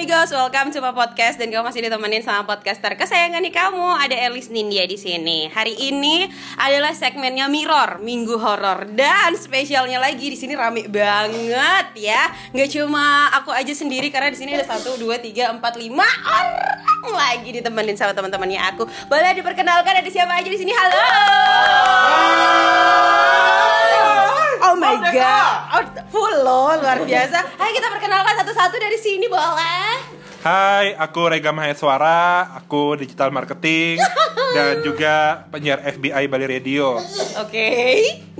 amigos, welcome to my podcast dan kamu masih ditemenin sama podcaster kesayangan nih kamu. Ada Elis Nindya di sini. Hari ini adalah segmennya Mirror, Minggu Horor dan spesialnya lagi di sini rame banget ya. Nggak cuma aku aja sendiri karena di sini ada satu, dua, tiga, empat, lima orang lagi ditemenin sama teman-temannya aku. Boleh diperkenalkan ada siapa aja di sini? Halo. Oh my god, oh, full loh, luar biasa. Ayo kita perkenalkan satu-satu dari sini boleh. Hai, aku Rega Maheswara, aku digital marketing dan juga penyiar FBI Bali Radio. Oke,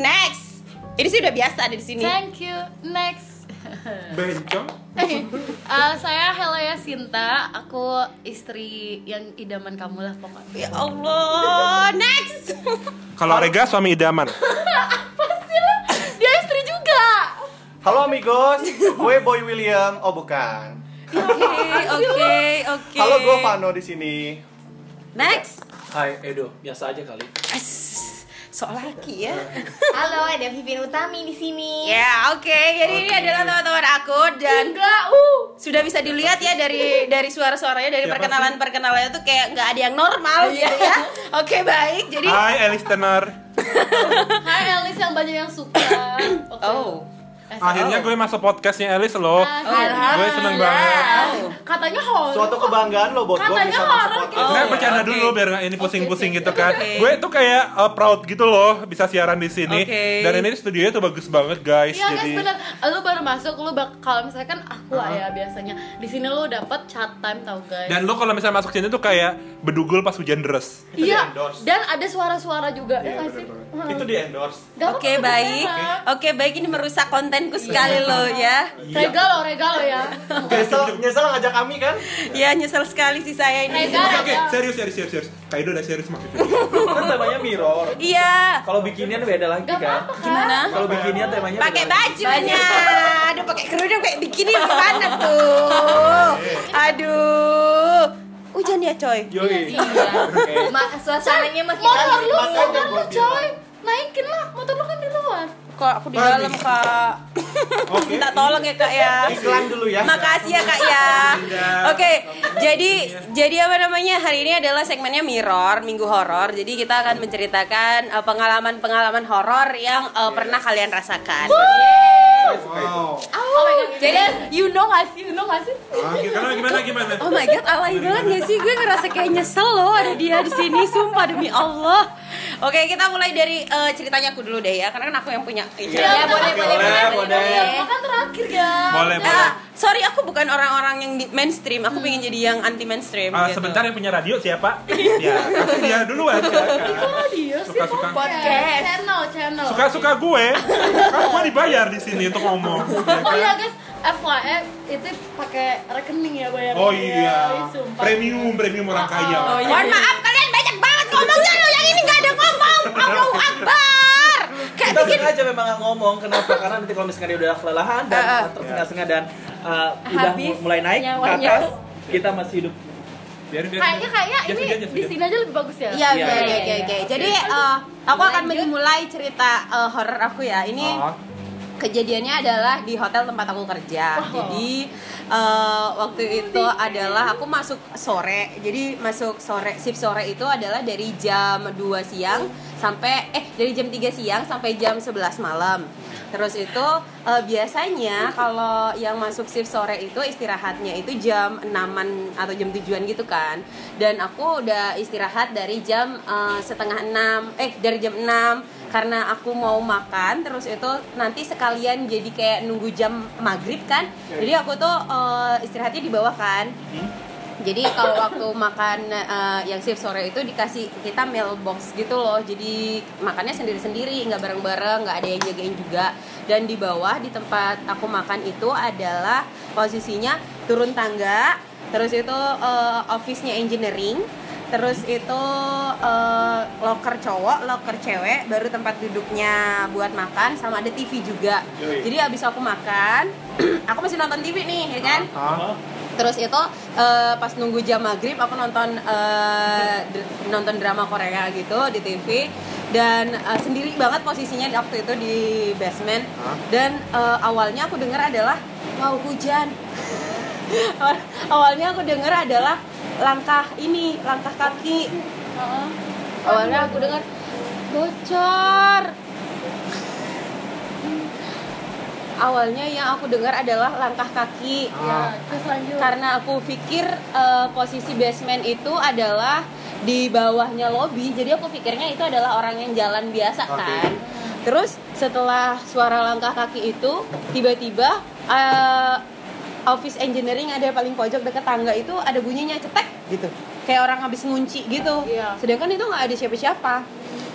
next. Ini sih udah biasa ada di sini. Thank you. Next. Bencong? Uh, saya Helaya Sinta. Aku istri yang idaman kamu lah pokoknya. Ya Allah, next. Kalau Rega suami idaman. Pasti lah. Dia istri juga. Halo amigos, gue Boy William. Oh bukan. Oke, oke, oke. Halo gue Vano di sini. Next. Hai Edo, biasa aja kali. As, soal laki ya. Halo, ada Vivin Utami di sini. Ya, oke. Jadi ini adalah teman-teman aku dan Enggak, uh. sudah bisa dilihat ya dari dari suara-suaranya dari Siapa perkenalan perkenalannya tuh kayak nggak ada yang normal gitu ya. Oke baik. Jadi Hai, Elis Tenar. Hai Elis yang banyak yang suka. Oke. oh Eh, Akhirnya gue masuk podcastnya Elis loh. Akhirnya. Gue seneng banget. Oh. Katanya horor. Suatu kebanggaan lo buat gue Katanya bisa masuk podcast. Saya Oh, bercanda oke. dulu biar ini pusing-pusing gitu kan. Gue tuh kayak uh, proud gitu loh bisa siaran di sini. Dan ini studionya tuh bagus banget guys. Iya guys bener, lu baru masuk, lu bak kalau misalnya kan aku lah ya biasanya Di sini lu dapet chat time tau guys dan lo kalau misalnya masuk sini tuh kayak bedugul pas hujan deras. Iya, dan ada suara-suara juga ya Iya, bener banget. Itu di endorse. Oke apa-apa, baik, oke baik ini merusak kontenku sekali loh ya. Rega lo, rega lo ya Nyesel, nyesel ngajak kami kan? Ya nyesel sekali sih saya ini. Oke, oke, rega serius, serius, serius, serius. Kak Edo udah serius Vivi. Kan temanya mirror. Iya. Kalau bikinian beda lagi Gak kan. kan? Gimana? Kalau bikinian temanya Pakai bajunya. Aduh pakai kerudung kayak bikini gimana tuh? Aduh. Hujan ya coy. Yoi. Iya. Ma suasananya makin Motor lu, motor lu coy Naikin lah, motor lu kan di luar Kok aku di dalam kak? Oke. Minta tolong ya kak ya. Iklan dulu ya. Makasih ya kak ya. Oke, jadi jadi apa namanya hari ini adalah segmennya Mirror Minggu Horor. Jadi kita akan menceritakan uh, pengalaman-pengalaman horor yang uh, pernah kalian rasakan. Wow. Oh my god, jadi you know gak sih, you know gak sih? Ah, Gimana, gimana, gimana? Oh my god, alay banget gak sih? Gue ngerasa kayak nyesel loh ada dia di sini, sumpah demi Allah. Oke, kita mulai dari uh, ceritanya aku dulu deh ya, karena kan aku yang punya. Ya, boleh, boleh, boleh, boleh. Iya, kan terakhir ya Boleh, boleh. Nah, sorry aku bukan orang-orang yang di mainstream, aku pengen jadi yang anti mainstream. Ah, gitu. sebentar yang punya radio siapa? ya, kasih dia duluan silakan. Kok dia sih? Suka-suka. Podcast Channel, channel Suka-suka gue. Kan gue dibayar di sini untuk ngomong. ya Oh kan? iya guys, FYI itu pakai rekening ya bayarnya Oh iya, premium, premium orang kaya. Oh, iya. Mohon maaf kalian banyak banget ngomongnya loh, ini nggak ada ngomong. Allahu Akbar. Kayak Kita bikin sengaja memang nggak ngomong kenapa karena nanti kalau misalkan dia udah kelelahan dan Ah, ah. tersengat-sengat dan uh, udah mulai naik ke atas kita masih hidup. Kayaknya kayaknya Just ini di sini aja lebih bagus ya. Iya, Iya, oke, iya, oke, iya. oke. Jadi eh, aku akan memulai cerita eh, horor aku ya. Ini Oh. Kejadiannya adalah di hotel tempat aku kerja. Oh. Jadi eh, waktu itu adalah aku masuk sore. Jadi masuk sore shift sore itu adalah dari jam 2 siang sampai eh dari jam 3 siang sampai jam 11 malam. Terus itu eh, biasanya kalau yang masuk shift sore itu istirahatnya itu jam 6-an atau jam 7-an gitu kan. Dan aku udah istirahat dari jam eh, setengah 6 eh dari jam 6 karena aku mau makan terus itu nanti sekalian jadi kayak nunggu jam maghrib kan. Jadi aku tuh eh, istirahatnya di bawah kan jadi kalau waktu makan eh, yang shift sore itu dikasih kita mailbox gitu loh jadi makannya sendiri-sendiri nggak bareng-bareng nggak ada yang jagain juga dan di bawah di tempat aku makan itu adalah posisinya turun tangga terus itu eh, office-nya engineering terus itu eh, loker cowok, loker cewek, baru tempat duduknya buat makan, sama ada TV juga. Jadi abis aku makan, aku masih nonton TV nih, ya kan? Terus itu eh, pas nunggu jam maghrib aku nonton dr- nonton drama Korea gitu di TV dan eh, sendiri banget posisinya waktu itu di basement. Hah? dan eh, awalnya aku dengar adalah wow hujan. Awal- awalnya aku dengar adalah langkah ini langkah kaki. Heeh. awalnya aku dengar bocor awalnya yang aku dengar adalah langkah kaki Ya, terus lanjut. karena aku pikir eh, posisi basement itu adalah di bawahnya lobby jadi aku pikirnya itu adalah orang yang jalan biasa Oke. kan terus setelah suara langkah kaki itu tiba-tiba eh, office engineering ada paling pojok dekat tangga itu ada bunyinya cetek gitu kayak orang habis ngunci gitu Iya. sedangkan itu nggak ada siapa-siapa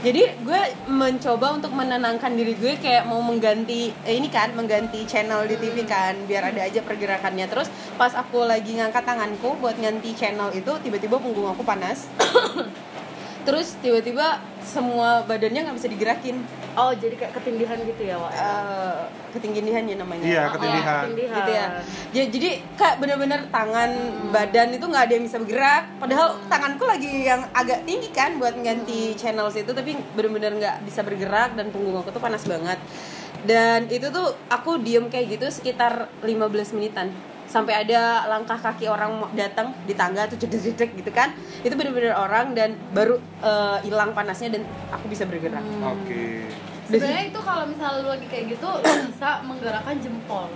jadi gue mencoba untuk menenangkan diri gue kayak mau mengganti eh, ini kan mengganti channel di TV kan biar ada aja pergerakannya. Terus pas aku lagi ngangkat tanganku buat ganti channel itu tiba-tiba punggung aku panas. Terus tiba-tiba semua badannya nggak bisa digerakin Oh, jadi kayak ketindihan gitu ya, Wak? Eh, ketinggian ya namanya. Iya, Oh, ketindihan. ketindihan. gitu ya. Ya, jadi kayak bener-bener tangan badan itu nggak ada yang bisa bergerak. Padahal tanganku lagi yang agak tinggi kan buat ganti channel itu tapi bener-bener nggak bisa bergerak dan punggung aku tuh panas banget. Dan itu tuh aku diem kayak gitu sekitar 15 menitan sampai ada langkah kaki orang datang di tangga tuh jedek-jedek gitu kan itu bener-bener orang dan baru eh, hilang panasnya dan aku bisa bergerak Oke. Sebenarnya itu kalau misalnya lu lagi kayak gitu, lu bisa menggerakkan jempol.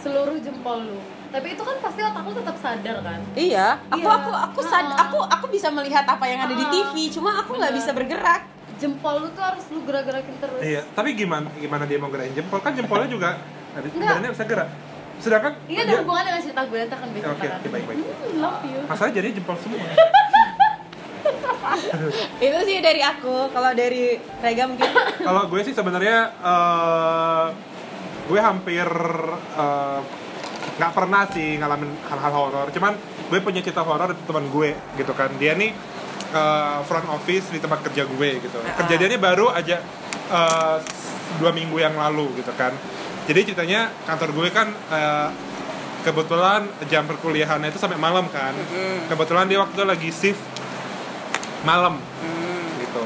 Seluruh jempol lu. Tapi itu kan pasti otak lu tetap sadar kan? Iya, aku Iya. aku aku sad, aku aku bisa melihat apa yang ada di. TV, cuma aku nggak bisa bergerak. Jempol lu tuh harus lu gerak-gerakin terus. Iya, tapi gimana gimana dia mau gerakin jempol? Kan jempolnya juga Enggak. bisa gerak. Sedangkan Ini ada dia- hubungan dengan cerita gue nanti akan Oke, oke, baik, baik. Hmm, love you. Masalah jadi jempol semua. Itu sih dari aku. Kalau dari Rega mungkin Kalau gue sih sebenarnya eh, gue hampir eh, nggak pernah sih ngalamin hal-hal horor. Cuman gue punya cerita horor dari teman gue gitu kan. Dia nih eh, front office di tempat kerja gue gitu. Kejadiannya baru aja eh, dua minggu yang lalu gitu kan. Jadi ceritanya kantor gue kan eh, kebetulan jam perkuliahannya itu sampai malam kan. Kebetulan dia waktu itu lagi shift malam gitu.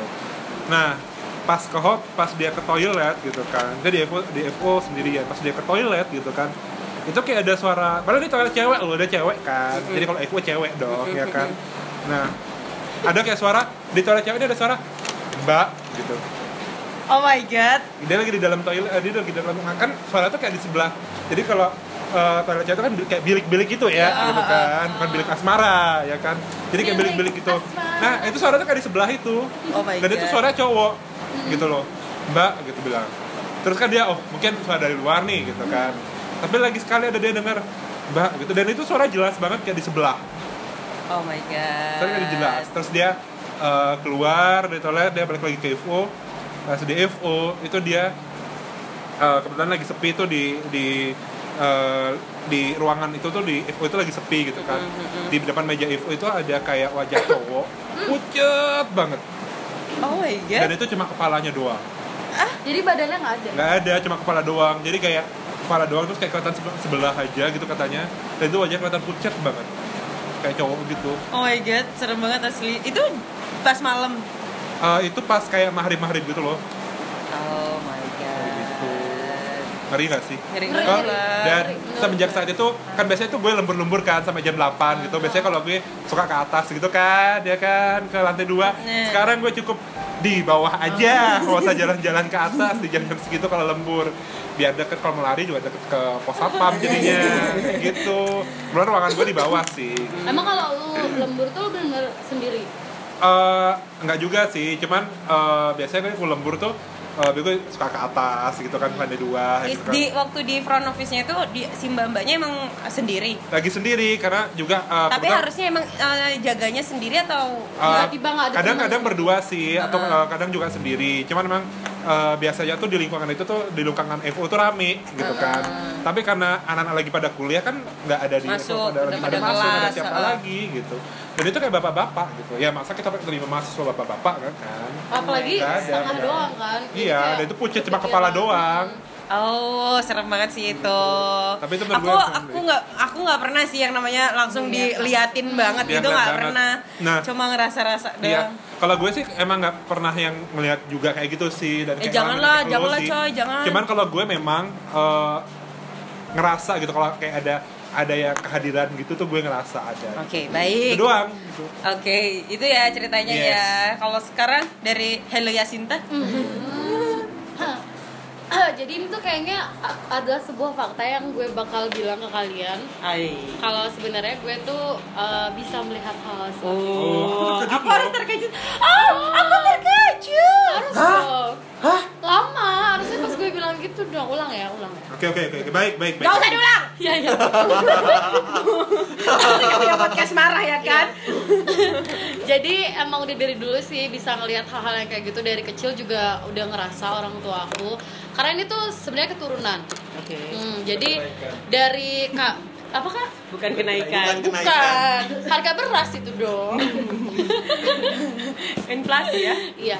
Nah, pas ke hot, pas dia ke toilet gitu kan, dia di FO, di FO sendirian, pas dia ke toilet gitu kan, itu kayak ada suara, padahal ini toilet cewek loh, ada cewek kan, jadi kalau FO cewek dong, ya kan. Nah, ada kayak suara di toilet cewek ini ada suara mbak gitu. Oh my god. Dia lagi di dalam toilet, eh, dia lagi di dalam kan suara itu kayak di sebelah. Jadi kalau eh, toilet cewek itu kan kayak bilik-bilik gitu ya, gitu kan, bukan bilik asmara ya kan. Jadi kayak Bilik bilik-bilik gitu. asmara. Nah, itu suara tuh kayak di sebelah itu. Oh my Dan itu God. suara cowok gitu loh. Mbak gitu bilang. Terus kan dia oh mungkin suara dari luar nih gitu kan. Tapi lagi sekali ada dia dengar Mbak gitu dan itu suara jelas banget kayak di sebelah. Oh my god. Suara kayak jelas. Terus dia eh, keluar dari toilet dia balik lagi ke FO. Pas di FO itu dia eh, kebetulan lagi sepi tuh di di eh, di ruangan itu tuh di FO itu lagi sepi gitu kan. Di depan meja FO itu ada kayak wajah cowok pucet banget. Oh my Dan itu cuma kepalanya doang. Jadi badannya nggak ada. nggak ada cuma kepala doang jadi kayak kepala doang terus kayak kelihatan sebelah, sebelah aja gitu katanya dan itu wajahnya kelihatan pucat banget kayak cowok gitu Oh my god, serem banget asli. Itu pas malam. Eh, itu pas kayak mahrib mahrib gitu loh Oh my god. Gitu. ngeri gak sih Ngeri Ngeri. Banget. dan Ngeri. semenjak saat itu kan biasanya tuh gue lembur-lembur kan sampai jam 8 gitu biasanya kalau gue suka ke atas gitu kan ya kan ke lantai dua Nah. sekarang gue cukup di bawah aja kalau usah jalan-jalan ke atas di jam-jam segitu kalau lembur biar deket kalau mau lari juga deket ke pos satpam jadinya gitu kemudian ruangan gue di bawah sih Emang kalau lu lembur tuh lu bener-bener sendiri. Eh, enggak juga sih cuman eh, biasanya gue lembur tuh eh, gue suka ke atas gitu kan lantai dua Di, gitu kan. di waktu di front office-nya itu di si mbak-mbaknya emang sendiri. lagi sendiri karena juga eh, Tapi kebetulan- harusnya emang eh, jaganya sendiri atau Uh, Tiba-tiba nggak ada kadang-kadang berdua sih atau uh, kadang juga sendiri cuman memang uh, biasanya tuh di lingkungan itu tuh di lingkungan FO tuh rame gitu kan. Tapi karena anak-anak lagi pada kuliah kan nggak ada di Masuk, udah lagi pada masuk ada siapa uh. lagi gitu. Dan itu kayak bapak-bapak gitu. Ya masa kita terima mahasiswa bapak-bapak kan? Kan Apalagi ada, setengah ada. doang kan. Iya dan itu pucet cuma kepala doang Oh, serem banget sih itu. Tapi itu aku aku nggak aku nggak pernah sih yang namanya langsung diliatin banget Iya, gitu lihat nggak banget. pernah. Nah. Cuma ngerasa-rasa Iya, doang. kalau gue sih emang nggak pernah yang ngelihat juga kayak gitu sih dan Eh, kayak janganlah, kayak janganlah, sih. coy, jangan. Cuman kalau gue memang eh, ngerasa gitu kalau kayak ada ada yang kehadiran gitu tuh gue ngerasa ada Oke, itu baik. doang gitu. Oke, itu ya ceritanya Yes. ya. Kalau sekarang dari Hello Yasinta. Jadi ini tuh kayaknya adalah sebuah fakta yang gue bakal bilang ke kalian Hai. kalau sebenarnya gue tuh uh, bisa melihat hal seperti itu. Oh, terkejut aku harus terkejut. Ah, aku terkejut. Harus dong. Lama, harusnya pas gue bilang gitu dong. Ulang ya, ulang ya. oke oke oke baik baik baik Gak usah diulang. Iya, iya. Ketika podcast marah ya kan. Jadi emang udah dari dulu sih bisa ngelihat hal-hal yang kayak gitu dari kecil juga udah ngerasa orang tua aku. Karena ini tuh sebenarnya keturunan. Oke. Hmm, jadi dari kak apakah Bukan kenaikan. Bukan kenaikan. bukan harga beras itu dong. Inflasi ya. Iya.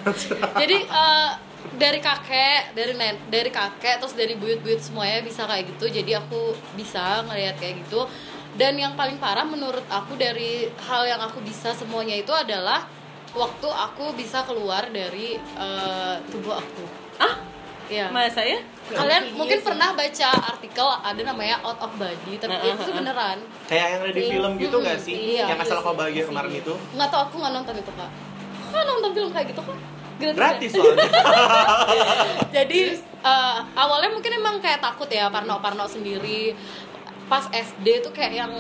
Jadi eh, dari kakek, dari nen, dari kakek terus dari buyut-buyut semuanya bisa kayak gitu. Jadi aku bisa ngelihat kayak gitu. Dan yang paling parah menurut aku dari hal yang aku bisa semuanya itu adalah waktu aku bisa keluar dari eh, tubuh aku. Ah, Iya. masa ya? Kalian mungkin pernah baca artikel ada namanya out of body, tapi Nah, itu beneran. Kayak yang ada di film gitu gak sih? iya, yang asal iya kau bahagia iya kemarin itu? Nggak tau aku nggak nonton itu kak. Kak nonton film kayak gitu kan? Gratis. ya? Gratis soalnya. Jadi eh, awalnya mungkin emang kayak takut ya parno-parno sendiri. Pas SD tuh kayak yang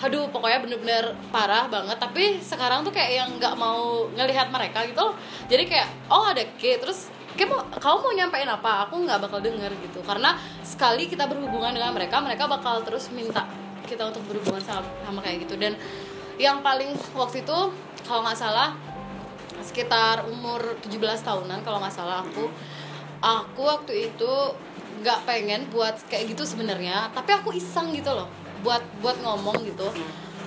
aduh pokoknya bener-bener parah banget tapi sekarang tuh kayak yang nggak mau ngelihat mereka gitu loh jadi kayak oh ada K terus kayak mau kamu mau nyampein apa aku nggak bakal denger gitu. Karena sekali kita berhubungan dengan mereka mereka bakal terus minta kita untuk berhubungan sama, sama kayak gitu. Dan yang paling waktu itu kalau nggak salah sekitar umur 17 tahunan kalau nggak salah aku aku waktu itu nggak pengen buat kayak gitu sebenarnya. Tapi aku iseng gitu loh buat buat ngomong gitu.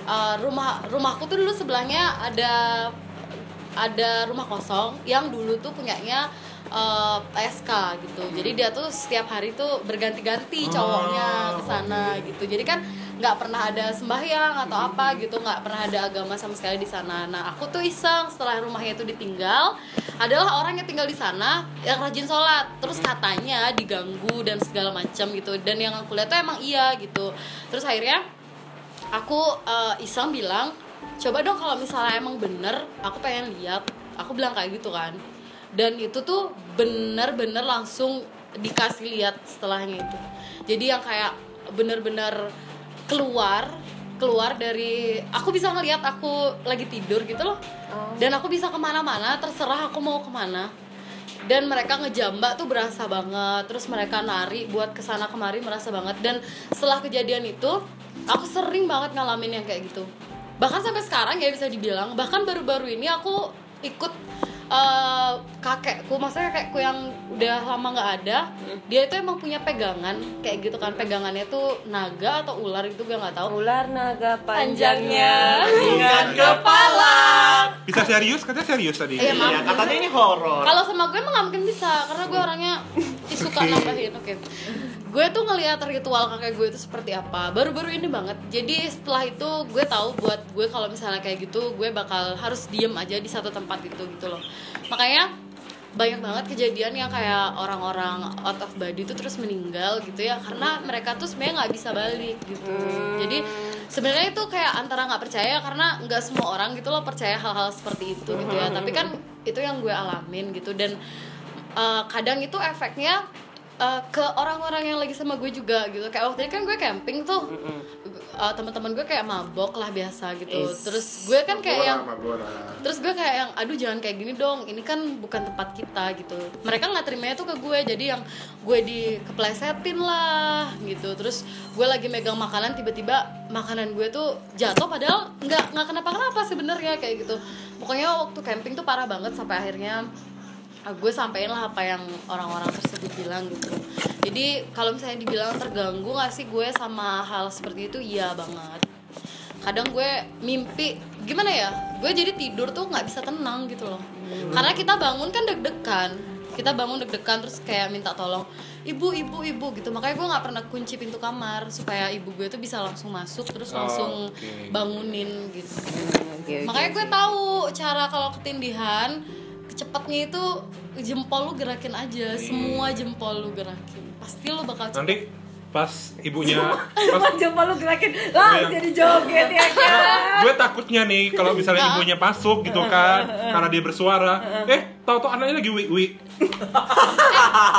Uh, rumah rumahku tuh dulu sebelahnya ada ada rumah kosong yang dulu tuh punyanya uh, SK gitu. Jadi dia tuh setiap hari tuh berganti-ganti cowoknya ke sana gitu. Jadi kan nggak pernah ada sembahyang atau apa gitu nggak pernah ada agama sama sekali di sana. Nah aku tuh iseng setelah rumahnya itu ditinggal adalah orang yang tinggal di sana yang rajin sholat. Terus katanya diganggu dan segala macam gitu. Dan yang aku lihat tuh emang iya gitu. Terus akhirnya aku eh, iseng bilang coba dong kalau misalnya emang bener aku pengen lihat. Aku bilang kayak gitu kan dan itu tuh bener-bener langsung dikasih lihat setelahnya itu. Jadi yang kayak bener-bener keluar keluar dari aku bisa ngelihat aku lagi tidur gitu loh. Dan aku bisa ke mana-mana terserah aku mau ke mana. Dan mereka ngejambak tuh berasa banget. Terus mereka nari buat ke sana kemari merasa banget. Dan setelah kejadian itu aku sering banget ngalamin yang kayak gitu. Bahkan sampai sekarang ya bisa dibilang. Bahkan baru-baru ini aku ikut eh, kakekku maksudnya kakekku yang udah lama nggak ada dia itu emang punya pegangan kayak gitu kan pegangannya tuh naga atau ular gitu gue nggak tahu Ular naga Panjangnya. Ingat kepala. bisa serius katanya serius tadi Iya, maaf. Ya, katanya ini horor. Kalau sama gue emang gak mungkin bisa karena gue orangnya suka nambahin. Oke. Gue tuh ngelihat ritual kakek gue itu seperti apa. Baru-baru ini banget. Jadi setelah itu gue tahu buat gue kalau misalnya kayak gitu gue bakal harus diem aja di satu tempat itu gitu loh. Makanya banyak banget kejadian yang kayak orang-orang out of body itu terus meninggal gitu ya karena mereka tuh sebenarnya nggak bisa balik gitu. Jadi sebenarnya itu kayak antara nggak percaya karena nggak semua orang gitu loh percaya hal-hal seperti itu gitu ya. Tapi kan itu yang gue alamin gitu dan uh, kadang itu efeknya uh, ke orang-orang yang lagi sama gue juga gitu. Kayak waktu itu kan gue camping tuh Uh, teman-teman gue kayak mabok lah biasa gitu. Is. terus gue kan kayak yang terus gue kayak yang aduh jangan kayak gini dong. Ini kan bukan tempat kita gitu. Mereka nggak terimanya tuh ke gue. Jadi yang gue dikeplesetin lah gitu. Terus gue lagi megang makanan tiba-tiba makanan gue tuh jatuh padahal nggak nggak kenapa-kenapa sebenarnya kayak gitu. Pokoknya waktu camping tuh parah banget sampai akhirnya gue sampein lah apa yang orang-orang tersebut bilang gitu. Jadi kalau misalnya dibilang terganggu gak sih gue sama hal seperti itu? Iya banget. Kadang gue mimpi gimana ya? Gue jadi tidur tuh nggak bisa tenang gitu loh. Karena kita bangun kan deg-degan. Kita bangun deg-degan terus kayak minta tolong ibu ibu ibu gitu. Makanya gue nggak pernah kunci pintu kamar supaya ibu gue tuh bisa langsung masuk terus Oh, langsung bangunin gitu. Oke, makanya gue tahu cara kalau ketindihan cepetnya itu jempol lu gerakin aja semua jempol lu gerakin. Pasti lu bakal cepet. Nanti pas ibunya pas Coba lu gerakin. Lah Iya. jadi joget ya kan. gue takutnya nih kalau misalnya ibunya masuk gitu kan karena dia bersuara eh tahu-tahu anaknya lagi wi wi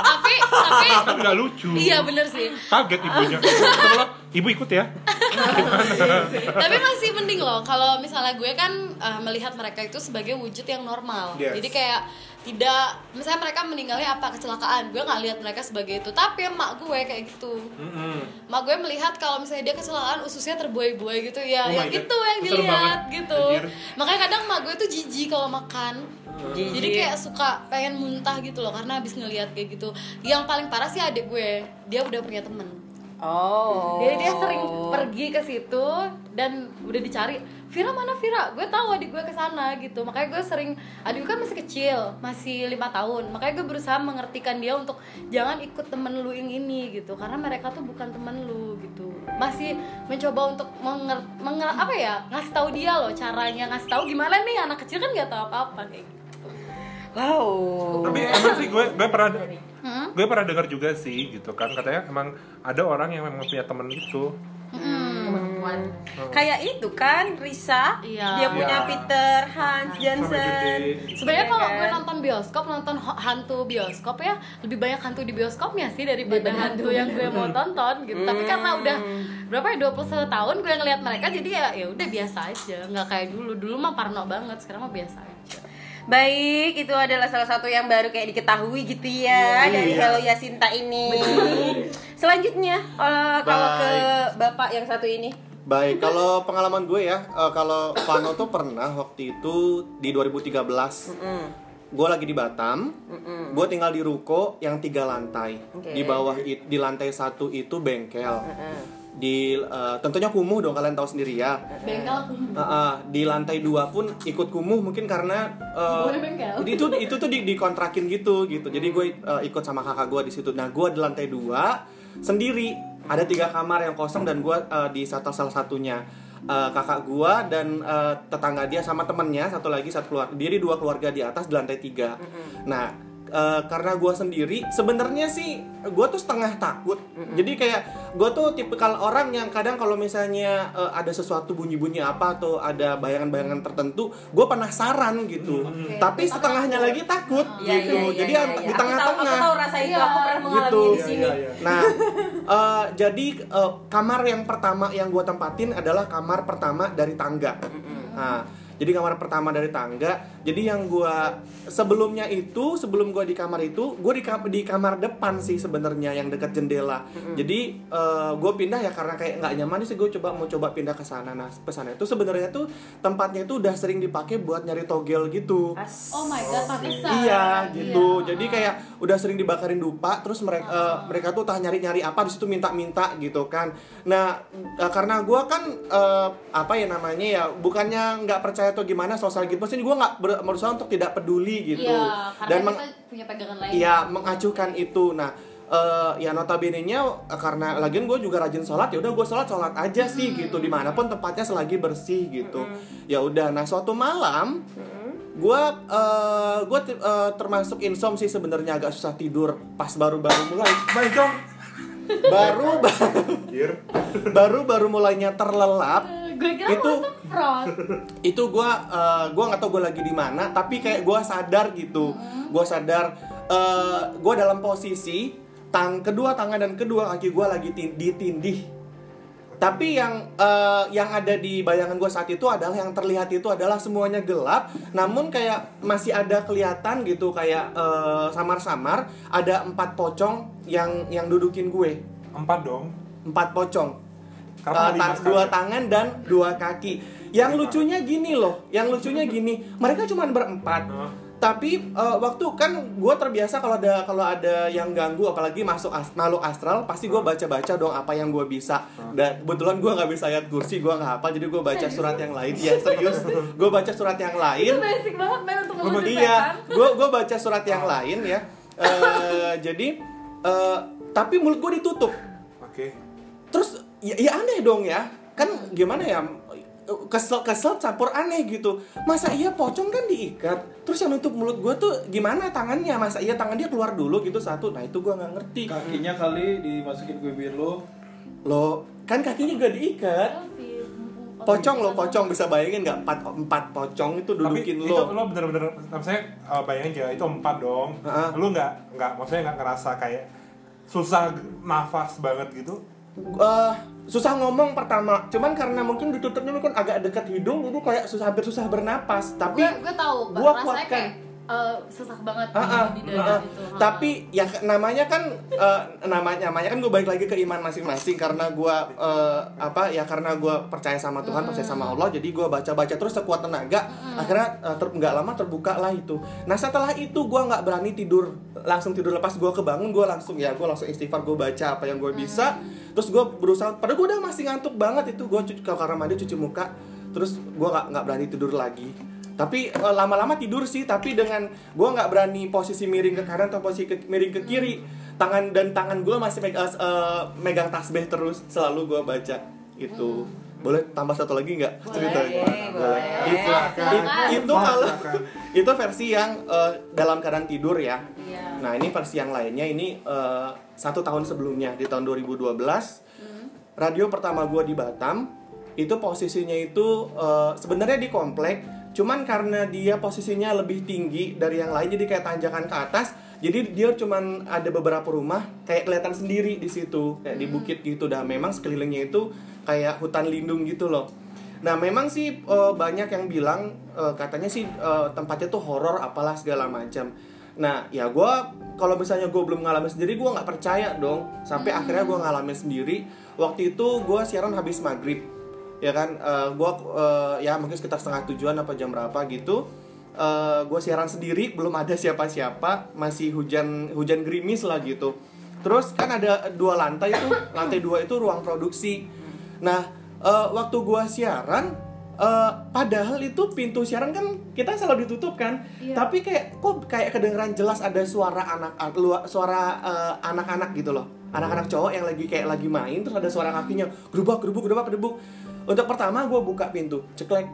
tapi tapi kan nggak lucu. Iya bener sih. Kaget ibunya. Setelah, ibu ikut ya. Tapi masih mending loh kalau misalnya gue kan eh, melihat mereka itu sebagai wujud yang normal. Yes. jadi kayak tidak misalnya mereka meninggalnya apa? Kecelakaan. Gue nggak lihat mereka sebagai itu. Tapi emak gue kayak gitu. Mm-mm. emak gue melihat kalau misalnya dia kecelakaan ususnya terbuai-buai gitu ya. Oh ya my God. gitu yang dilihat banget. gitu. Anjir. makanya kadang emak gue tuh jijik kalau makan. Jadi kayak suka pengen muntah gitu loh karena habis ngelihat kayak gitu. Yang paling parah sih adik gue. Dia udah punya temen. Oh. jadi dia sering pergi ke situ dan udah dicari Vira mana Vira? Gue tahu adik gue ke sana gitu. Makanya gue sering adik gue kan masih kecil masih lima tahun. Makanya gue berusaha mengertikan dia untuk jangan ikut temen lu yang ini gitu. Karena mereka tuh bukan temen lu gitu. Masih mencoba untuk menger, menger apa ya? Ngasih tahu dia loh caranya. Ngasih tahu gimana nih anak kecil kan nggak tahu apa apa kayak gitu. Wow. tapi emang sih gue gue pernah Hmm? gue pernah dengar juga sih gitu kan. Katanya emang ada orang yang memang punya temen gitu Perempuan. Kayak itu kan Risa, Iya. dia punya Iya. Peter Hans Jansen. gede. Sebenarnya Iya kalau kan? gue nonton bioskop, nonton hantu bioskop ya lebih banyak hantu di bioskopnya sih daripada Daripada hantu hantu, yang gue mau tonton gitu. Tapi karena udah Hmm. berapa ya 21 tahun gue ngeliat mereka jadi ya ya udah biasa aja, nggak kayak dulu. Dulu mah parno banget, sekarang mah biasa aja. Baik, itu adalah salah satu yang baru kayak diketahui gitu ya dari Hello Yasinta ini. Selanjutnya, eh, kalau ke bapak yang satu ini. Baik, kalau pengalaman gue ya, eh, kalau Vano tuh pernah waktu itu di 2013. Gue lagi di Batam, gue tinggal di ruko yang tiga lantai. Oke. Di bawah di lantai satu itu bengkel. Di eh, tentunya kumuh dong kalian tahu sendiri ya. Bengkel aku Uh, uh, di lantai dua pun ikut kumuh mungkin karena uh, itu itu tuh di dikontrakin gitu gitu. Jadi gue uh, ikut sama kakak gue di situ. Nah gue di lantai dua sendiri. Ada tiga kamar yang kosong dan gue uh, di satu salah satunya. Uh, kakak gue dan uh, tetangga dia sama temennya satu lagi satu keluarga jadi dua keluarga di atas di lantai tiga. Nah uh, karena gue sendiri sebenarnya sih gue tuh setengah takut jadi kayak gue tuh tipikal orang yang kadang kalau misalnya uh, ada sesuatu bunyi-bunyi apa atau ada bayangan-bayangan tertentu gue penasaran gitu tapi setengahnya lagi takut Iya, gitu iya, iya, jadi iya, an- iya. di Aku tahu, tengah-tengah Aku tahu rasa itu, aku pernah mengalami Gitu. di sini. Nah, eh, jadi eh, kamar yang pertama yang gue tempatin adalah kamar pertama dari tangga. Nah, jadi kamar pertama dari tangga. Jadi yang gue sebelumnya itu, sebelum gue di kamar itu, gue di, kam- di kamar depan sih sebenarnya yang dekat jendela. Jadi gue pindah ya karena kayak nggak nyaman sih gue coba mau coba pindah ke sana. Nah, ke sana itu sebenarnya tuh tempatnya itu udah sering dipakai buat nyari togel gitu. As- Oh my god, pantesan. Iya gitu. Iya. Jadi kayak udah sering dibakarin dupa, terus mereka eh, mereka tuh tah nyari-nyari apa di situ minta-minta gitu kan. Nah eh, karena gua kan eh, apa ya namanya ya, bukannya nggak percaya atau gimana sosial gitu, pasti gua nggak ber- berusaha untuk tidak peduli gitu. Karena Dan meng- punya pegangan lain. Iya mengacuhkan itu. Nah eh, ya notabene-nya eh, karena lagian gue juga rajin sholat ya udah gue sholat sholat aja sih gitu di mana pun tempatnya selagi bersih gitu ya udah nah suatu malam gue uh, gue termasuk insom sih sebenarnya agak susah tidur pas baru-baru mulai Main baru Anjir. baru baru mulainya terlelap Gue kira Itu- semprot. itu gue uh, gue nggak tahu gue lagi di mana tapi kayak gue sadar gitu. Gue sadar uh, gue dalam posisi tang kedua tangan dan kedua kaki gue lagi tin- ditindih. Tapi yang eh, yang ada di bayangan gue saat itu adalah yang terlihat itu adalah semuanya gelap namun kayak masih ada kelihatan gitu kayak eh, samar-samar ada empat pocong yang yang dudukin gue. Empat dong. empat pocong Karena Eh, lima ta- sekali. dua tangan dan dua kaki. Yang lucunya gini loh yang lucunya gini. Mereka cuma berempat. Tapi eh, waktu kan gue terbiasa kalau ada kalau ada yang ganggu apalagi masuk as, makhluk astral pasti gue baca baca dong apa yang gue bisa. Dan kebetulan gue nggak bisa ayat kursi gue nggak hafal jadi gue baca surat yang lain. Ya serius. Gue baca surat yang lain. Itu basic banget men untuk mengusir iya. gue gue baca surat yang lain ya. Eh, jadi eh, tapi mulut gue ditutup. Oke. terus ya, ya aneh dong ya kan gimana ya kesel kesel campur aneh gitu masa iya pocong kan diikat terus yang nutup mulut gue tuh gimana tangannya masa iya tangan dia keluar dulu gitu satu nah itu gue nggak ngerti Kakinya kali dimasukin ke bibir lo. lo kan kakinya juga diikat pocong lo pocong bisa bayangin nggak empat empat pocong itu Tapi dudukin itu lo lo bener-bener, maksudnya uh, bayangin aja itu empat dong. Heeh. Lu nggak nggak maksudnya nggak ngerasa kayak susah nafas banget gitu. Eh, susah ngomong pertama. Cuman karena mungkin ditutupnya mungkin agak dekat hidung jadi kayak susah hampir susah bernapas. Tapi gue gue tahu gua kuatkan. kayak eh, sesak banget Ah, ah, di, di ah, ah. dada itu. Ah. tapi ya namanya kan eh, namanya namanya kan gue balik lagi ke iman masing-masing karena gue eh, apa ya karena gue percaya sama Tuhan percaya sama Allah jadi gue baca-baca terus sekuat tenaga. Akhirnya eh, ter- nggak lama terbuka lah itu. Nah setelah itu gue nggak berani tidur langsung tidur lepas gue kebangun gue langsung ya gue langsung istighfar gue baca apa yang gue bisa. Terus gue berusaha padahal gue udah masih ngantuk banget itu. Gue cuci kamar mandi cuci muka. Terus gue nggak nggak berani tidur lagi tapi eh, lama-lama tidur sih tapi dengan gue nggak berani posisi miring ke kanan atau posisi ke- miring ke kiri tangan dan tangan gue masih meg- eh, megang tasbih terus selalu gue baca itu. Boleh tambah satu lagi nggak? Cerita. Boleh, boleh. itu it- itu kalau itu versi yang eh, dalam keadaan tidur ya. Iya. nah ini versi yang lainnya ini eh, satu tahun sebelumnya di tahun 2012 radio pertama gue di Batam itu posisinya itu eh, sebenarnya di komplek cuman karena dia posisinya lebih tinggi dari yang lain jadi kayak tanjakan ke atas jadi dia cuman ada beberapa rumah kayak kelihatan sendiri di situ kayak di bukit gitu. Dah memang sekelilingnya itu kayak hutan lindung gitu loh. Nah memang sih eh, banyak yang bilang eh, katanya sih eh, tempatnya tuh horor apalah segala macam. Nah, ya gue kalau misalnya gue belum ngalamin sendiri, gue nggak percaya dong. Sampai akhirnya gue ngalamin sendiri. Waktu itu gue siaran habis maghrib, ya kan? gue ya mungkin sekitar setengah tujuan apa jam berapa gitu. gue siaran sendiri, belum ada siapa-siapa, masih hujan hujan gerimis lah gitu. Terus kan ada dua lantai itu, lantai dua itu ruang produksi. Nah, eh, waktu gue siaran, eh, padahal itu pintu siaran kan kita selalu ditutup kan, Iya. tapi kayak kok kayak kedengeran jelas ada suara anak suara eh, anak-anak gitu loh, anak-anak cowok yang lagi kayak lagi main terus ada suara kakinya gerubak gerubuk gerubak gerubuk. Untuk pertama gue buka pintu, ceklek,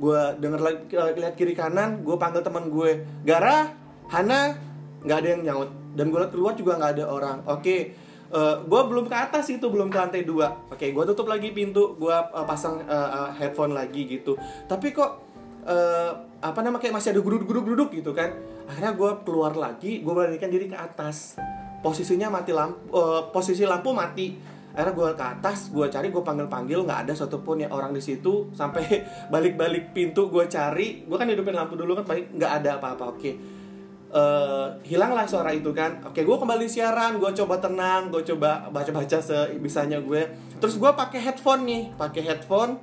gue denger eh, lihat kiri kanan, gue panggil teman gue, Gara, Hana, nggak ada yang nyaut dan gue keluar juga nggak ada orang. Oke, gue belum ke atas itu belum ke lantai dua. Oke, gue tutup lagi pintu, gue pasang eh, eh, headphone lagi gitu. Tapi kok eh, apa nama kayak masih ada guduk-guduk-guduk gitu kan? Akhirnya gue keluar lagi, gue beranikan diri ke atas. Posisinya mati lampu, eh, posisi lampu mati. Akhirnya gue ke atas, gue cari, gue panggil-panggil, nggak ada satupun ya orang di situ. Sampai balik-balik pintu gue cari, gue kan hidupin lampu dulu kan, paling nggak ada apa-apa. Oke, eh hilanglah suara itu kan oke gue kembali siaran gue coba tenang gue coba baca-baca sebisanya gue terus gue pakai headphone nih pakai headphone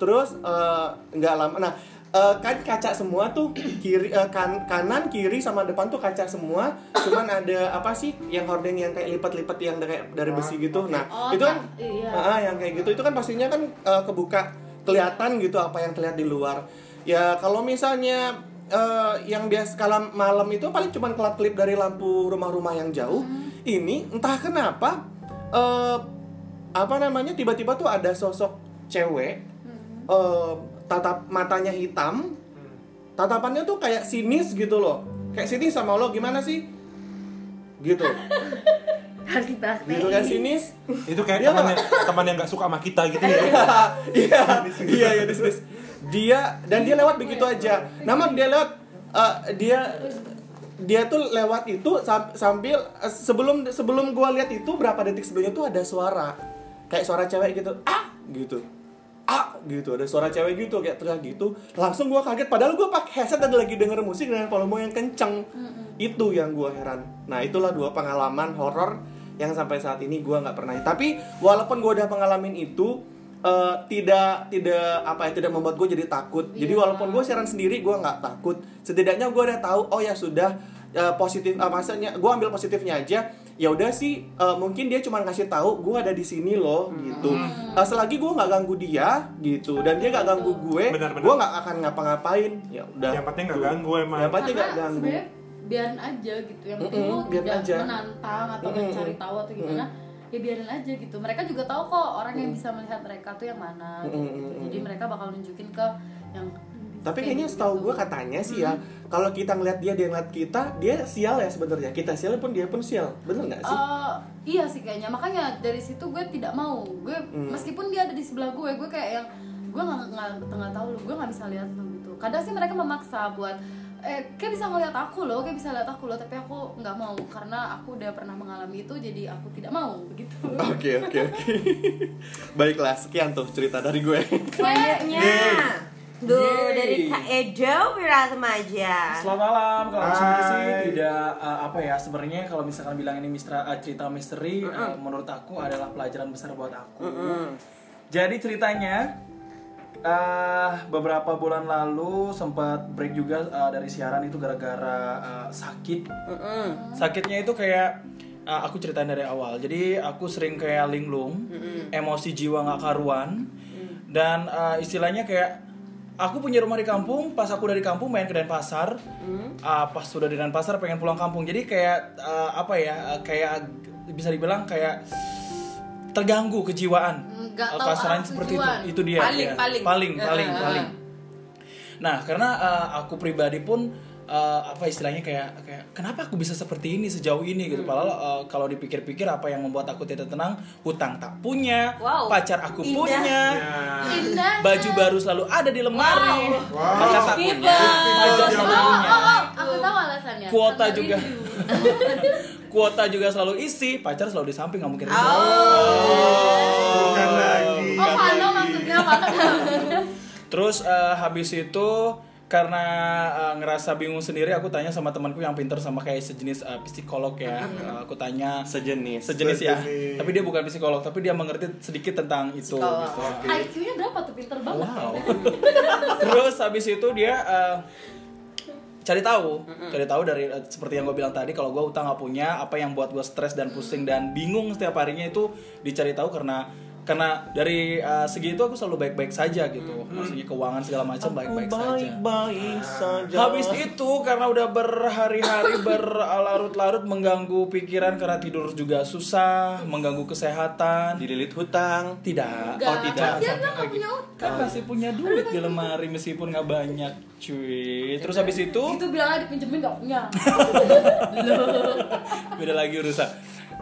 terus eh, nggak lama nah eh, kan kaca semua tuh kiri eh, kan, kanan kiri sama depan tuh kaca semua. Cuman ada apa sih yang hordeng yang kayak lipat-lipat yang dari, dari besi gitu. nah Oh, itu kan tak- iya. Ah, yang kayak gitu. Itu kan pastinya kan eh, kebuka kelihatan gitu apa yang terlihat di luar. Ya kalau misalnya eh, yang biasa kalau malam itu paling cuma kelap kelip dari lampu rumah-rumah yang jauh ini entah kenapa eh, apa namanya tiba-tiba tuh ada sosok cewek eh, tatap matanya hitam tatapannya tuh kayak sinis gitu loh. Kayak sinis sama lo gimana sih? Gitu. Harus dibahas gitu kan sinis? Itu kayak Dia teman yang teman yang nggak suka sama kita gitu ya. Iya, iya, iya, dis, dis. Dia dan dia lewat begitu aja. Namun dia lewat eh, dia dia tuh lewat itu sam- sambil eh, sebelum sebelum gua lihat itu berapa detik sebelumnya tuh ada suara. Kayak suara cewek gitu ah! gitu ah gitu. Ada suara cewek gitu kayak teriak gitu. Langsung gua kaget padahal gua pakai headset dan lagi denger musik dengan volume yang kenceng. Itu yang gua heran. Nah itulah dua pengalaman horor yang sampai saat ini gua nggak pernah. Tapi walaupun gua udah pengalamin itu eh, tidak tidak apa ya tidak membuat gue jadi takut. Jadi Iya. walaupun gue siaran sendiri gue nggak takut. Setidaknya gue udah tahu oh ya sudah eh, positif ah, maksudnya gue ambil positifnya aja ya udah sih eh, mungkin dia cuma ngasih tahu gue ada di sini loh gitu Eh, selagi gue nggak ganggu dia gitu dan dia nggak ganggu gue Benar-benar. gue nggak akan ngapa-ngapain ya udah Yang penting nggak ganggu emang. yang penting nggak ganggu sebenarnya biarin aja gitu yang penting lo biarin tidak aja. menantang atau Mm-mm. mencari tahu atau gimana ya biarin aja gitu mereka juga tahu kok orang yang bisa melihat mereka tuh yang mana gitu. Mm, mm, mm, jadi mm. mereka bakal nunjukin ke yang Tapi kayak kayaknya gitu. setahu gue katanya sih ya, kalau kita ngeliat dia, dia ngeliat kita, dia sial ya sebenarnya. Kita sial pun dia pun sial, bener nggak sih? Eh, iya sih kayaknya makanya dari situ gue tidak mau gue Hmm. meskipun dia ada di sebelah gue gue kayak yang gue nggak nggak nggak tahu lu gue nggak bisa lihat lu gitu kadang sih mereka memaksa buat eh kayak bisa ngeliat aku loh kayak bisa lihat aku loh tapi aku nggak mau karena aku udah pernah mengalami itu jadi aku tidak mau begitu Oke oke oke. Baiklah, sekian tuh cerita dari gue. Selanjutnya Duh, Yeay. dari Kak Edo Wiratmaja Selamat malam. Kalau sendiri sih tidak uh, apa ya sebenarnya kalau misalkan bilang ini mistra, uh, cerita misteri uh, menurut aku adalah pelajaran besar buat aku. Jadi ceritanya uh, beberapa bulan lalu sempat break juga uh, dari siaran itu gara-gara uh, sakit. Sakitnya itu kayak uh, aku ceritain dari awal. Jadi aku sering kayak linglung, emosi jiwa nggak karuan, dan uh, istilahnya kayak aku punya rumah di kampung. Pas aku dari kampung main ke Denpasar, uh, pas sudah di Denpasar pengen pulang kampung. Jadi kayak uh, apa ya? uh, kayak bisa dibilang kayak terganggu kejiwaan. Nggak Uh, kasarannya seperti itu. Itu dia. Paling, iya. paling. paling, paling, uh. paling. Nah, karena uh, aku pribadi pun uh, apa istilahnya kayak kayak kenapa aku bisa seperti ini sejauh ini Hmm. gitu. Padahal uh, kalau dipikir-pikir apa yang membuat aku tidak tenang, hutang tak punya, Wow. pacar aku Indah. punya, Ya. indah baju baru selalu ada di lemari, Wow. pacar tak Viva. punya, pacar tak oh, punya. oh, oh, aku tahu alasannya Kuota juga. Kuota juga selalu isi, pacar selalu di samping nggak mungkin. Bukan lagi. oh Vano maksudnya Terus eh, habis itu karena eh, ngerasa bingung sendiri aku tanya sama temanku yang pinter sama kayak sejenis eh, psikolog ya. Eh, aku tanya Sejenis. sejenis ya. Sejenis. tapi dia bukan psikolog tapi dia mengerti sedikit tentang itu Psikolog. gitu. IQ-nya berapa tuh? Pinter banget. Wow. Terus habis itu dia eh, cari tahu. Cari tahu dari seperti yang gue bilang tadi kalau gue utang nggak punya apa yang buat gue stres dan pusing dan bingung setiap harinya itu dicari tahu karena karena dari eh, segi itu aku selalu baik-baik saja gitu maksudnya keuangan segala macam baik-baik saja Baik-baik saja. Habis itu karena udah berhari-hari berlarut-larut mengganggu pikiran karena tidur juga susah, mengganggu kesehatan. dililit hutang. Tidak. Enggak, Oh, tidak. dia Sampai nggak punya gitu. utang. Kan masih punya duit di lemari meskipun nggak banyak, cuy. Terus habis itu itu bilang aja dipinjemin gak punya beda lagi urusan.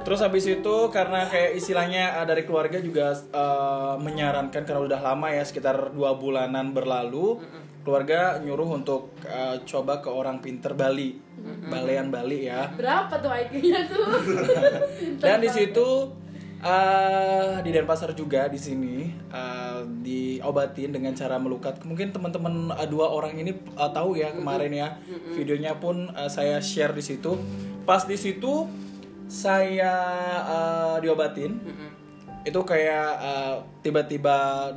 Terus habis itu karena kayak istilahnya uh, dari keluarga juga uh, menyarankan karena udah lama ya sekitar dua bulanan berlalu keluarga nyuruh untuk uh, coba ke orang pinter Bali, Balean Bali ya. berapa tuh IQ-nya tuh Dan di situ uh, di Denpasar juga di sini uh, diobatin dengan cara melukat. Mungkin teman-teman uh, dua orang ini uh, tahu ya kemarin ya videonya pun uh, saya share di situ. Pas di situ saya uh, diobatin itu kayak uh, tiba-tiba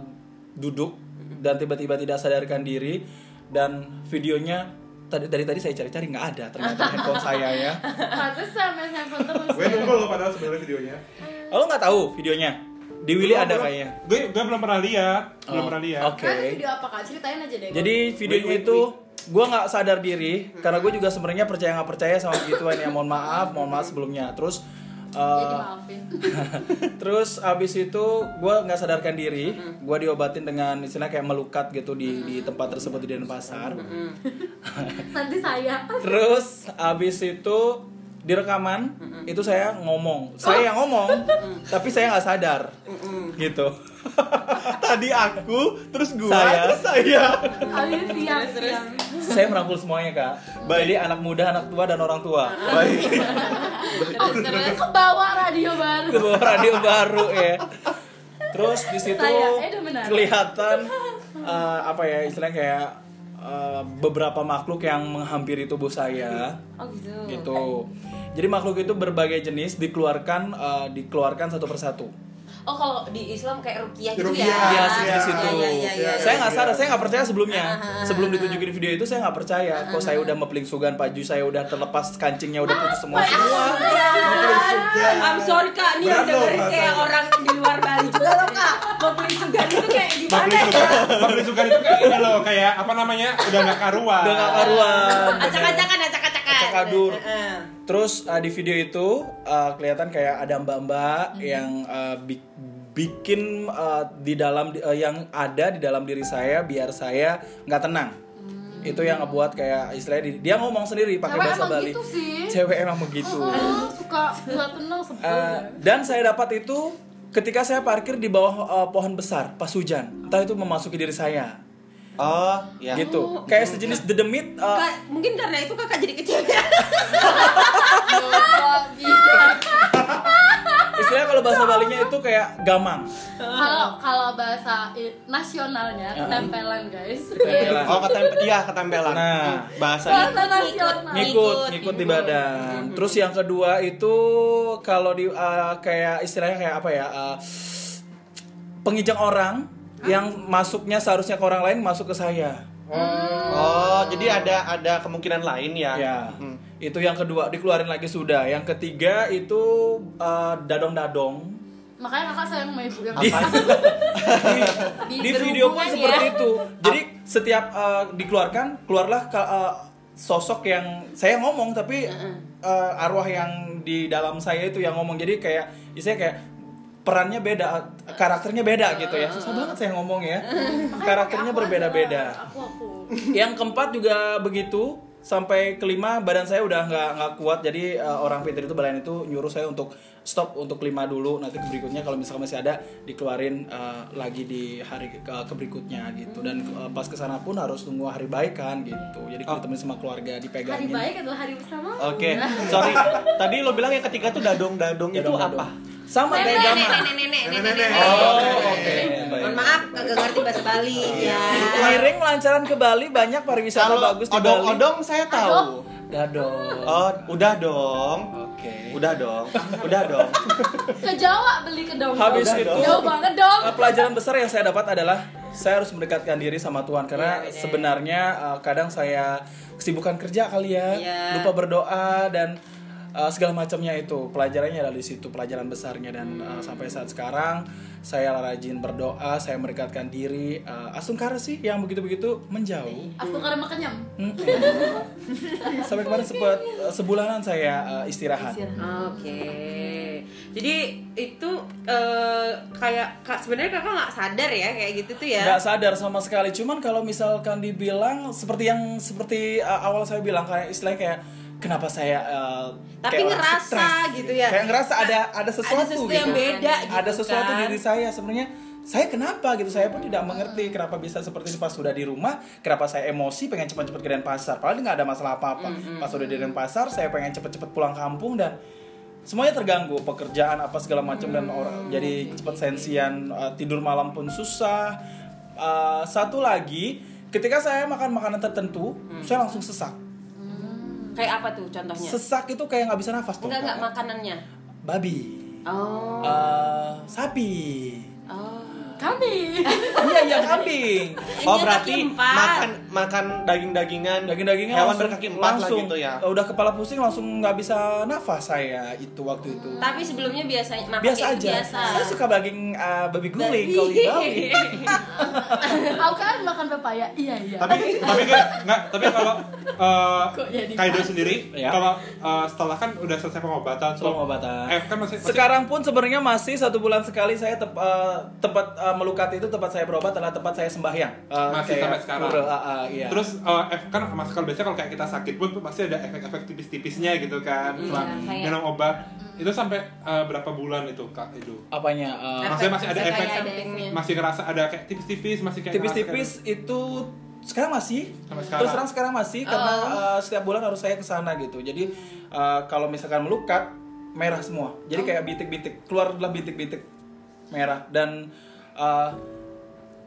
duduk dan tiba-tiba tidak sadarkan diri dan videonya tadi dari tadi saya cari-cari nggak ada ternyata handphone saya ya. pantesan main handphone terus Gue nunggu loh padahal sebenarnya videonya. Oh, lo nggak tahu videonya? Di Willy ada Belum- kayaknya. Gue gue belum pernah lihat, belum Oh, pernah lihat. Oke. Nah, itu video apa kak? Ceritain aja deh Jadi videonya itu gue nggak sadar diri karena gue juga sebenarnya percaya nggak percaya sama begituan ya. Mohon maaf, mohon maaf sebelumnya. Terus uh, terus abis itu gue nggak sadarkan diri, gue diobatin dengan istilah kayak melukat gitu di di tempat tersebut di Denpasar. Nanti saya Terus abis itu di rekaman itu saya ngomong, saya yang ngomong, tapi saya nggak sadar, gitu. Tadi aku, terus gua, Saya. terus saya. Alias siang siang saya merangkul semuanya kak. Jadi anak muda, anak tua dan orang tua. Baik. Ke bawah radio baru Ke bawah radio baru ya. Terus di situ Saya, eh, udah benar. kelihatan eh, apa ya istilahnya kayak eh, beberapa makhluk yang menghampiri tubuh saya Oh gitu. gitu. Jadi makhluk itu berbagai jenis dikeluarkan eh, dikeluarkan satu persatu. Oh kalau di Islam kayak rukiah gitu Ruqyah. ya? Iya, Iya, sejenis iya, itu. Iya, iya, iya, saya iya. nggak sadar, saya nggak percaya sebelumnya. Sebelum ditunjukin video itu saya nggak percaya. Kok saya udah mepling sugan baju saya udah terlepas kancingnya udah putus semua semua. I'm sorry kak, Berat loh dengerin kayak orang di luar Bali juga loh kak beli sugar itu kayak gimana ya? Bang Sugar itu kayak ini loh, kayak apa namanya? Udah nggak karuan. Udah nggak karuan. Acak-acakan, kadur. Heeh. Terus uh, di video itu uh, kelihatan kayak ada mbak-mbak yang uh, bi- bikin uh, di dalam uh, yang ada di dalam diri saya biar saya nggak tenang. Itu yang ngebuat kayak istilahnya di- dia ngomong sendiri pakai bahasa emang Bali. gitu sih. Cewek emang begitu. Ah, suka nggak tenang Uh, dan saya dapat itu ketika saya parkir di bawah uh, pohon besar pas hujan. Entah itu memasuki diri saya. Oh, ya. Gitu. Kayak sejenis dedemit uh, Kak, mungkin karena itu kakak jadi. Nggak bisa istilahnya kalau bahasa Balinya itu kayak gamang. kalau kalau bahasa nasionalnya Ya. ketempelan guys Ketempelan. Oh, ketempel, iya ketempelan. Nah. bahasanya. bahasa nasional ngikut Ngikut, ngikut di badan terus yang kedua itu kalau di uh, kayak istilahnya kayak apa ya uh, pengijang orang yang masuknya seharusnya ke orang lain masuk ke saya. Oh, jadi ada ada kemungkinan lain ya. ya. Hmm. itu yang kedua dikeluarin lagi sudah. Yang ketiga itu uh, dadong dadong makanya kakak sayang sama ibu yang di, di, di video pun berhubungan seperti ya. itu. Jadi setiap uh, dikeluarkan keluarlah ke, uh, sosok yang saya ngomong tapi uh, arwah yang di dalam saya itu yang ngomong. Jadi kayak istilahnya kayak perannya beda karakternya beda gitu ya. Susah banget saya ngomong ya. Karakternya berbeda-beda. aku aku. Yang keempat juga begitu sampai kelima badan saya udah nggak nggak kuat. Jadi uh, orang Peter itu balain itu nyuruh saya untuk stop untuk kelima dulu. Nanti ke berikutnya kalau misalkan masih ada dikeluarin uh, lagi di hari ke, ke berikutnya gitu. Dan uh, pas ke sana pun harus tunggu hari baik kan gitu. Jadi kita temenin sama keluarga hari dipegangin baik adalah hari bersama Oke, sorry. Tadi lo bilang yang ketiga tuh dadong-dadong itu Dadong-dadong. apa? Sama kayak Nenek, gamang nenek, nenek, nenek, Nenek. nenek. oh oke Mohon maaf, kagak ngerti bahasa Bali ya. Miring lancaran ke Bali banyak pariwisata Kalau bagus di Bali odong-odong saya tahu. dadong Oh, udah dong. oke Udah dong. Udah dong. ke Jawa beli ke dong Habis Udah itu dong. jauh banget dong Uh, pelajaran besar yang saya dapat adalah saya harus mendekatkan diri sama Tuhan karena Iya, benar. sebenarnya uh, kadang saya kesibukan kerja kali ya, Iya. lupa berdoa dan uh, segala macamnya itu pelajarannya di situ pelajaran besarnya dan uh, sampai saat sekarang saya rajin berdoa, saya mendekatkan diri. Uh, Asungkara sih yang begitu-begitu menjauh. aku karena makan nyam Hmm. sampai kemarin sempat uh, sebulanan saya uh, istirahat. Oke. Jadi itu eh, kayak kak sebenarnya kakak nggak sadar ya kayak gitu tuh ya. nggak sadar sama sekali cuman kalau misalkan dibilang seperti yang seperti uh, awal saya bilang kayak istilahnya kayak kenapa saya uh, Tapi kayak orang ngerasa stres gitu ya. kayak ngerasa ada ada sesuatu, sesuatu gitu. yang beda gitu ada sesuatu kan. di diri saya. Sebenarnya saya kenapa gitu? Saya pun tidak mengerti kenapa bisa seperti ini pas sudah di rumah kenapa saya emosi pengen cepat-cepat ke Denpasar. Padahal nggak ada masalah apa-apa. Pas sudah di Denpasar saya pengen cepet-cepet pulang kampung dan semuanya terganggu. Pekerjaan apa segala macam dan orang jadi cepat sensian uh, tidur malam pun susah. Uh, satu lagi ketika saya makan makanan tertentu saya langsung sesak Kayak apa tuh contohnya? sesak itu kayak nggak bisa nafas tuh Enggak enggak makanannya. babi Oh. Uh, sapi Oh. Kami iya iya kambing. Oh, berarti makan makan daging-dagingan. Daging-dagingnya hewan langsung- berkaki empat lah langsung, gitu ya. udah kepala pusing langsung nggak bisa nafas saya itu waktu itu. Tapi sebelumnya biasanya makan biasa aja. biasa. saya suka daging uh, babi guling kalau di Bali. Aku kan makan pepaya. Iya iya. Tapi tapi kayak nggak tapi kalau uh, Kok jadi Kaido sendiri Ya. kalau uh, setelah kan udah selesai pengobatan Setelah pengobatan. eh kan masih, masih Sekarang pun sebenarnya masih satu bulan sekali saya tep- eh, tempat melukat itu tempat saya berobat adalah tempat saya sembahyang. Eh, Masih kayak sampai sekarang. pura, ah, ah, iya. Terus uh, ef- kan mas kalau biasanya kalau kayak kita sakit pun pasti ada efek-efek tipis-tipisnya gitu kan Iya, setelah kayak- minum obat itu sampai uh, berapa bulan itu kak itu apanya? eh, Maksudnya masih ada Efek efek sampingnya. masih ngerasa ada kayak tipis-tipis masih kayak tipis-tipis itu sekarang masih. Sampai sekarang. Terus terang sekarang masih karena eh, setiap bulan harus saya ke sana gitu. Jadi eh, kalau misalkan melukat merah semua. Jadi kayak bintik-bintik keluarlah bintik-bintik merah dan eh,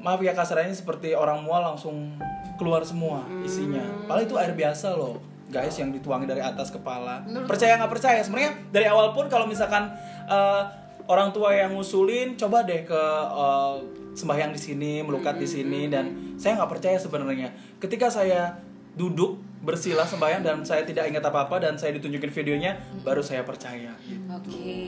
maaf ya kasarnya seperti orang mual langsung keluar semua isinya. Padahal itu air biasa loh guys yang dituangi dari atas kepala. Percaya nggak percaya sebenarnya dari awal pun kalau misalkan eh, orang tua yang ngusulin coba deh ke eh, sembahyang di sini, melukat di sini dan saya nggak percaya sebenarnya. Ketika saya duduk bersila sembahyang dan saya tidak ingat apa-apa dan saya ditunjukin videonya baru saya percaya. Oke.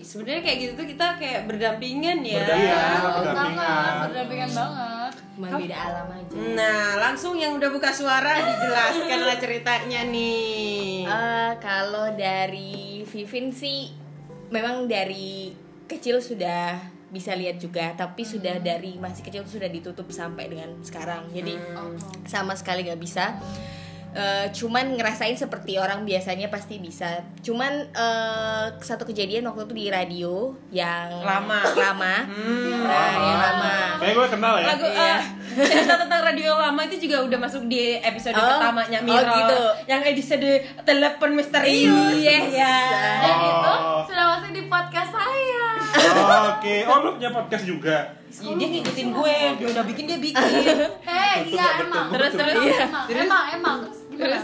Sebenarnya kayak gitu tuh kita kayak berdampingan ya. Berdampingan. Iya, banget berdampingan. berdampingan banget cuma beda alam aja Nah, langsung yang udah buka suara dijelaskanlah ceritanya nih. Eh, kalau dari Vivin sih memang dari kecil sudah bisa lihat juga tapi sudah dari masih kecil tuh sudah ditutup sampai dengan sekarang jadi sama sekali nggak bisa Eh, cuman ngerasain seperti orang biasanya pasti bisa cuman eh, satu kejadian waktu itu di radio yang Lama. lama nah yang lama Kayaknya gue kenal ya. Lagu Iya. eh, cerita tentang radio lama itu juga udah masuk di episode Oh, pertamanya oh Miro. gitu. Yang episode telepon misterius. Yes. Ya. Dan itu Oh. sudah masuk di podcast saya. Oke, oh lu punya podcast juga. Ih, dia ngikutin gue, dia udah bikin dia bikin. Hei, iya emang. betul, Terus, betul. terus. Emang, emang. Terus gimana?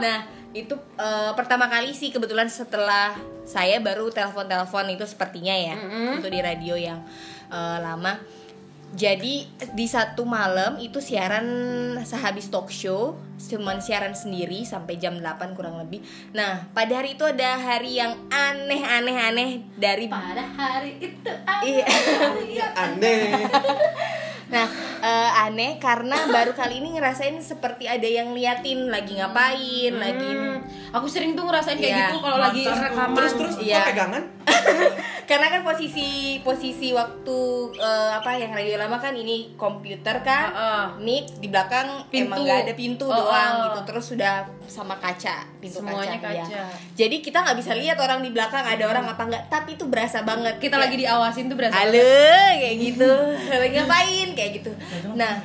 Nah, itu eh, pertama kali sih kebetulan setelah saya baru telepon-telepon itu sepertinya ya untuk di radio yang eh, lama. Jadi di satu malam itu siaran sehabis talk show, cuman siaran sendiri sampai jam 8 kurang lebih. Nah, pada hari itu ada hari yang aneh-aneh-aneh dari Pada hari itu Iya. yang Aneh. Nah, eh, aneh karena baru kali ini ngerasain seperti ada yang liatin lagi ngapain, lagi Hmm, Aku sering tuh ngerasain kayak Iya. gitu kalau lagi rekaman. Terus terus Iya. kok pegangan? karena kan posisi posisi waktu eh, apa yang radio lama kan ini komputer kan Heeh. mic di belakang Pintu. emang gak ada pintu Oh, doang gitu terus sudah sama kaca pintu Semuanya kaca, kaca. ya. jadi kita nggak bisa lihat orang di belakang ada orang apa enggak tapi itu berasa banget Kita lagi diawasin tuh berasa. halo kayak gitu lagi ngapain kayak gitu nah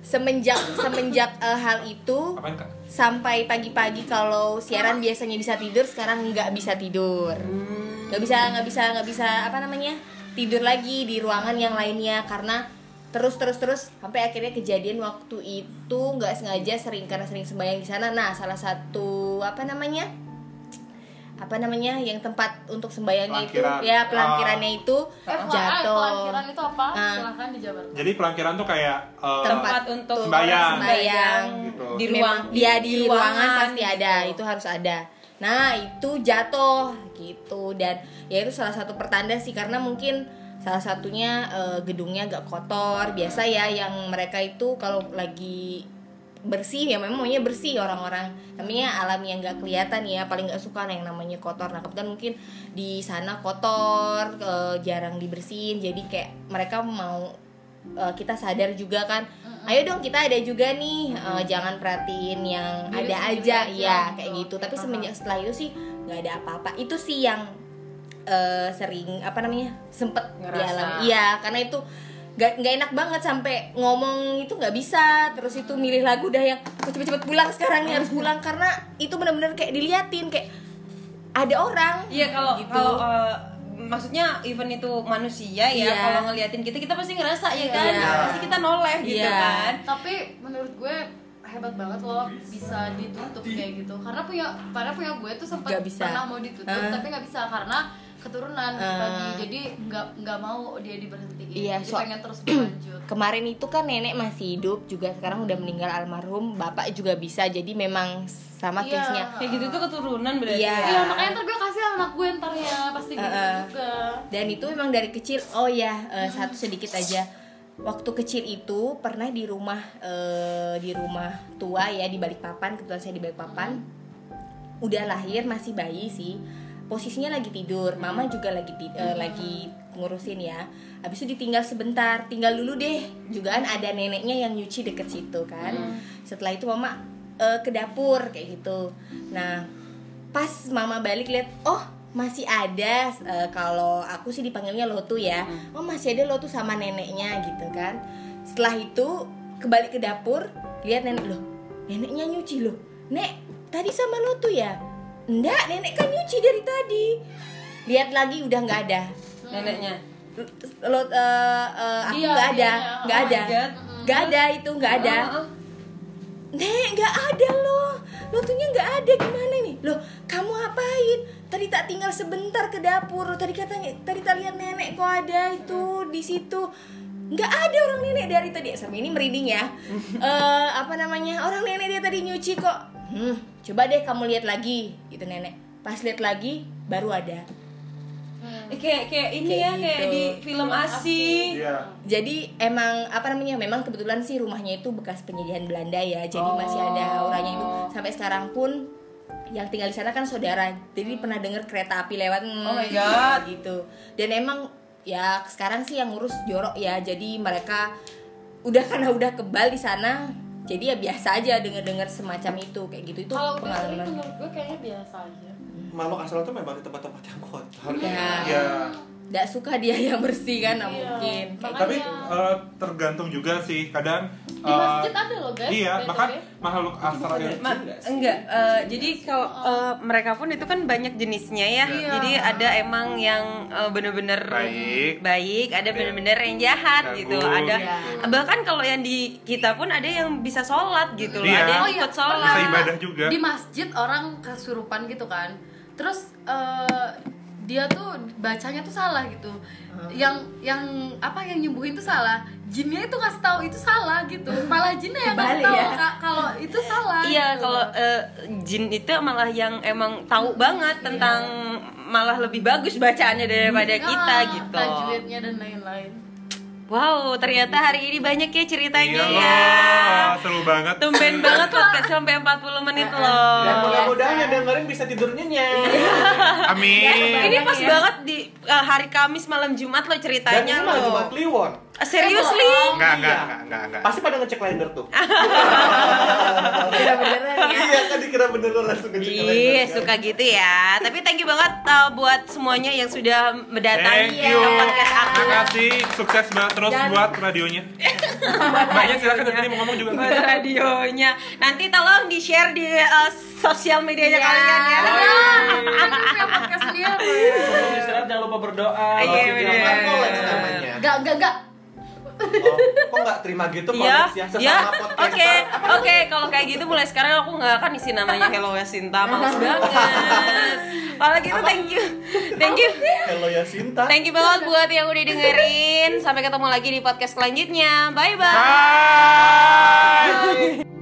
semenjak semenjak eh, hal itu Apaan kak? Sampai pagi-pagi kalau siaran biasanya bisa tidur sekarang nggak bisa tidur. Nggak bisa nggak bisa nggak bisa apa namanya tidur lagi di ruangan yang lainnya. Karena terus terus terus sampai akhirnya kejadian waktu itu nggak sengaja sering karena sering sembahyang di sana. Nah salah satu apa namanya apa namanya yang tempat untuk sembahyangnya itu ya pelankirannya itu FYI, jatuh pelankiran itu apa? Ah. Silahkan dijabarkan. Jadi pelankiran tuh kayak eh, tempat untuk Sembayang. sembayang Gitu. di Memang, ruang dia di, ruangan, pasti gitu. ada itu harus ada nah itu jatuh gitu dan ya itu salah satu pertanda sih karena mungkin salah satunya eh, gedungnya agak kotor biasa ya yang mereka itu kalau lagi bersih ya memang maunya bersih orang-orang. Namanya alam yang nggak kelihatan ya paling nggak suka yang namanya kotor. Nah kebetulan mungkin di sana kotor eh, jarang dibersihin jadi kayak mereka mau eh, kita sadar juga kan ayo dong kita ada juga nih eh, jangan perhatiin yang ada aja. ya kayak gitu. Tapi semenjak setelah itu sih nggak ada apa-apa. Itu sih yang eh, sering apa namanya sempet di Ngerasa. alam. Iya karena itu nggak nggak enak banget sampai ngomong itu nggak bisa terus itu milih lagu dah yang "Kok cepet-cepet pulang sekarang nih harus pulang karena itu benar-benar kayak diliatin kayak ada orang Iya kalau Gitu. kalau eh, maksudnya even itu manusia ya Iya. kalau ngeliatin kita kita pasti ngerasa ya kan Iya. pasti kita noleh gitu Iya. kan Tapi menurut gue hebat banget loh bisa ditutup kayak gitu karena punya karena punya gue tuh sempat pernah mau ditutup Ah. tapi nggak bisa karena keturunan bagi jadi nggak nggak mau dia diberhentiin Iya, so- pengen terus berlanjut. Kemarin itu kan nenek masih hidup juga sekarang udah meninggal almarhum bapak juga bisa jadi memang sama Iya. case-nya. Kayak gitu tuh keturunan berarti Iya. Iya makanya ntar gue kasih anak gue ntar ya pasti gitu Heeh. juga. Dan itu memang dari kecil oh ya eh, satu sedikit aja. Waktu kecil itu pernah di rumah eh, di rumah tua ya di Balikpapan kebetulan saya di Balikpapan. Udah lahir masih bayi sih posisinya lagi tidur mama juga lagi ti- eh, lagi ngurusin ya. Habis itu ditinggal sebentar tinggal dulu deh. Juga kan ada neneknya yang nyuci deket situ kan. Setelah itu mama eh, ke dapur kayak gitu. Nah pas mama balik lihat oh masih ada eh, kalau aku sih dipanggilnya lotu ya. Oh masih ada lotu sama neneknya gitu kan. Setelah itu kembali ke dapur lihat nenek loh neneknya nyuci loh. Nek tadi sama lotu ya enggak nenek kan nyuci dari tadi lihat lagi udah nggak ada neneknya lo eh, eh, aku Iya, nggak ada dianya. nggak Oh my ada nggak ada itu nggak ada oh. Nek, nggak ada loh. Lotunya nggak ada gimana nih? Loh, kamu apain? Tadi tak tinggal sebentar ke dapur. Tadi katanya, tadi tak lihat nenek kok ada itu di situ. Nggak ada orang nenek dari tadi. Sampai ini merinding ya. Eh, apa namanya? Orang nenek dia tadi nyuci kok. Hmm, coba deh kamu lihat lagi, gitu nenek. Pas lihat lagi, baru ada. kayak kayak ini Kayak ya kayak gitu. di film asing Iya. Jadi emang apa namanya? Memang kebetulan sih rumahnya itu bekas penjajahan Belanda ya. Jadi masih ada auranya itu sampai sekarang pun yang tinggal di sana kan saudara. Jadi pernah dengar kereta api lewat hmm, Oh my God. gitu. Dan emang ya sekarang sih yang ngurus jorok ya. Jadi mereka udah karena udah kebal di sana. Jadi ya biasa aja denger-dengar semacam itu kayak gitu itu Kalau pengalaman. menurut gue kayaknya biasa aja. Makhluk astral tuh memang di tempat-tempat yang kotor. Ya, Iya. Nggak suka dia yang bersih kan, nggak Iya. mungkin. Makanya- Tapi eh, tergantung juga sih kadang Di eh, masjid ada loh guys. Iya, bahkan makhluk astral itu Ma- enggak eh, jadi kalau eh, mereka pun itu kan banyak jenisnya ya Iya. jadi ada emang yang eh, bener-bener Baik. baik ada bener-bener yang jahat Ganggu, gitu ada gitu. bahkan kalau yang di kita pun ada yang bisa sholat gitu loh Iya. ada yang Oh iya, ikut sholat Bisa ibadah juga. Di masjid orang kesurupan gitu kan. Terus eh, dia tuh bacanya tuh salah gitu. Yang yang apa yang nyembuhin tuh salah. Jinnya itu ngasih tahu itu salah gitu. Malah jinnya yang ngasih tahu ya. ka- kalau itu salah. Iya, gitu. kalau eh, jin itu malah yang emang tahu banget tentang malah lebih bagus bacaannya daripada kita Ah, gitu. Tajwidnya dan lain-lain. Wow, ternyata hari ini banyak ya ceritanya Iya ya. loh, seru banget. Tumben banget podcast sampai 40 menit loh. Dan mudah-mudahan yang dengerin bisa tidur nyenyak. Amin. Ini pas banget di uh, hari Kamis malam Jumat lo Dan ceritanya ini lo. Jumat Kliwon. Uh, Seriously? Enggak, enggak, Iya. enggak, enggak, enggak. Pasti pada ngecek kalender tuh. Udah beneran ya. Iya kan dikira beneran langsung ngecek kalender. Iya, suka gitu ya. Tapi thank you banget uh, buat semuanya yang sudah mendatangi Thank podcast aku. Makasih, sukses banget terus buat radionya. Mbaknya silakan nanti mau ngomong juga. Buat radionya. Nanti tolong di-share di uh, sosial medianya Iya. kalian ya. Kan dia punya podcast istirahat jangan lupa berdoa. Iya, namanya. Gak, gak, gak. Oh, kok nggak terima gitu ya ya, podcaster? oke, oke. Kalau kayak gitu mulai sekarang aku nggak akan isi namanya Hello Yasinta, males banget. Kalau gitu thank you, thank you, Hello ya Sinta. thank you banget buat yang udah dengerin. Sampai ketemu lagi di podcast selanjutnya. Bye bye. Bye.